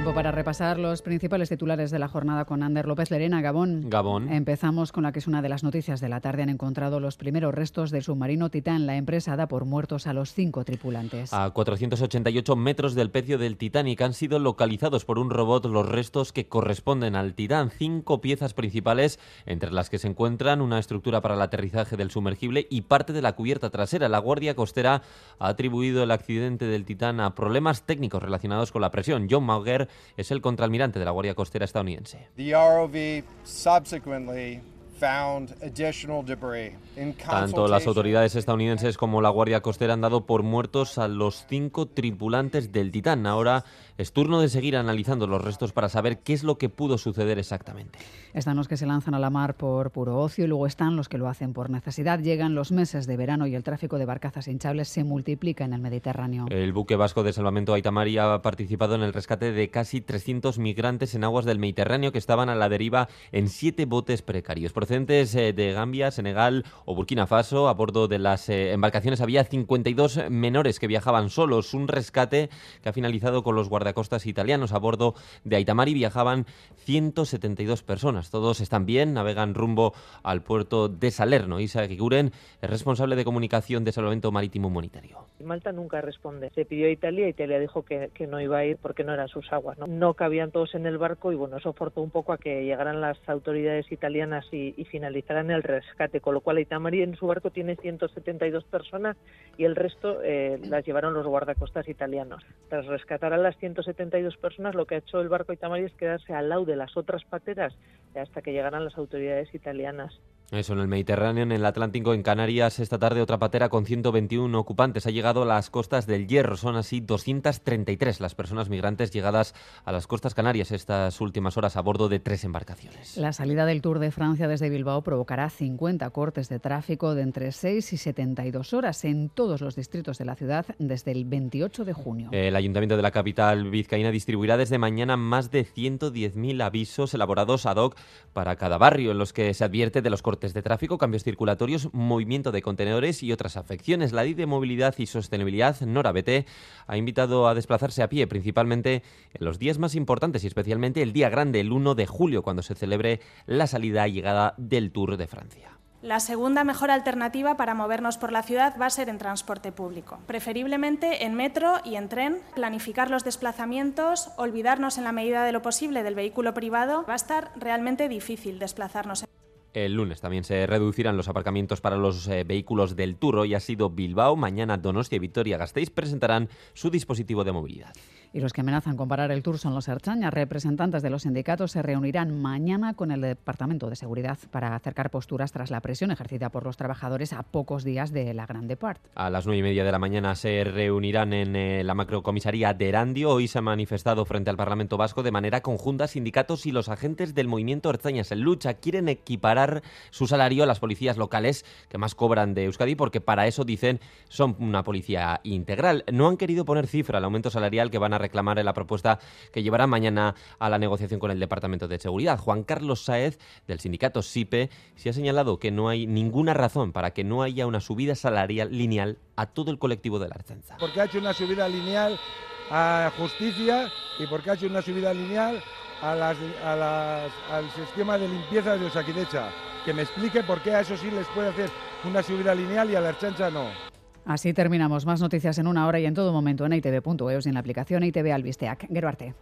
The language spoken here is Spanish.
Tiempo para repasar los principales titulares de la jornada con Ander López Lerena, Gabón. Gabón. Empezamos con la que es una de las noticias de la tarde. Han encontrado los primeros restos del submarino Titán. La empresa da por muertos a los cinco tripulantes. A 488 metros del pecio del Titanic han sido localizados por un robot los restos que corresponden al Titán. Cinco piezas principales, entre las que se encuentran una estructura para el aterrizaje del sumergible y parte de la cubierta trasera. La Guardia Costera ha atribuido el accidente del Titán a problemas técnicos relacionados con la presión. John Mauger es el contraalmirante de la Guardia Costera estadounidense. Tanto las autoridades estadounidenses como la Guardia Costera han dado por muertos a los cinco tripulantes del Titán. Ahora es turno de seguir analizando los restos para saber qué es lo que pudo suceder exactamente. Están los que se lanzan a la mar por puro ocio y luego están los que lo hacen por necesidad. Llegan los meses de verano y el tráfico de barcazas hinchables se multiplica en el Mediterráneo. El buque vasco de salvamento Aitamari ha participado en el rescate de casi 300 migrantes en aguas del Mediterráneo que estaban a la deriva en siete botes precarios eh, de Gambia, Senegal o Burkina Faso. A bordo de las eh, embarcaciones había 52 menores que viajaban solos. Un rescate que ha finalizado con los guardavidas costas italianos. A bordo de Aitamari viajaban 172 personas. Todos están bien, navegan rumbo al puerto de Salerno. Isa Giguren es responsable de comunicación de salvamento marítimo humanitario. Malta nunca responde. Se pidió a Italia, Italia dijo que, no iba a ir porque no eran sus aguas. ¿no? no cabían todos en el barco y bueno, eso forzó un poco a que llegaran las autoridades italianas y, finalizaran el rescate, con lo cual Itamari en su barco tiene 172 personas y el resto eh, las llevaron los guardacostas italianos. Tras rescatar a las 172 personas, lo que ha hecho el barco Itamari es quedarse al lado de las otras pateras hasta que llegaran las autoridades italianas. Eso, en el Mediterráneo, en el Atlántico, en Canarias, esta tarde otra patera con 121 ocupantes ha llegado a las costas del Hierro. Son así 233 las personas migrantes llegadas a las costas canarias estas últimas horas a bordo de tres embarcaciones. La salida del Tour de Francia desde Bilbao provocará 50 cortes de tráfico de entre 6 y 72 horas en todos los distritos de la ciudad desde el 28 de junio. El Ayuntamiento de la capital vizcaína distribuirá desde mañana más de 110.000 avisos elaborados ad hoc para cada barrio en los que se advierte de los cortes de tráfico, cambios circulatorios, movimiento de contenedores y otras afecciones. La Ley de Movilidad y Sostenibilidad, Nora BT, ha invitado a desplazarse a pie, principalmente en los días más importantes y especialmente el día grande, el 1 de julio, cuando se celebre la salida y llegada del Tour de Francia. La segunda mejor alternativa para movernos por la ciudad va a ser en transporte público, preferiblemente en metro y en tren, planificar los desplazamientos, olvidarnos en la medida de lo posible del vehículo privado. Va a estar realmente difícil desplazarnos. El lunes también se reducirán los aparcamientos para los eh, vehículos del Turro y ha sido Bilbao. Mañana Donostia y Vitoria Gasteiz presentarán su dispositivo de movilidad. Y los que amenazan con parar el tour son los Erchañas. Representantes de los sindicatos se reunirán mañana con el Departamento de Seguridad para acercar posturas tras la presión ejercida por los trabajadores a pocos días de la Grande Part. A las nueve y media de la mañana se reunirán en eh, la macrocomisaría de Erandio. Hoy se ha manifestado frente al Parlamento Vasco de manera conjunta sindicatos y los agentes del movimiento Erchañas en lucha. Quieren equiparar su salario a las policías locales que más cobran de Euskadi porque para eso dicen son una policía integral. No han querido poner cifra al aumento salarial que van a reclamar la propuesta que llevará mañana a la negociación con el Departamento de Seguridad. Juan Carlos Saez, del sindicato SIPE, se ha señalado que no hay ninguna razón para que no haya una subida salarial lineal a todo el colectivo de la Archanza. Porque ha hecho una subida lineal a justicia y porque ha hecho una subida lineal a las, al sistema de limpieza de Osakidecha. Que me explique por qué a eso sí les puede hacer una subida lineal y a la Archancha no. Así terminamos. Más noticias en una hora y en todo momento en itv.eus y en la aplicación ITV Albisteac. Gero arte.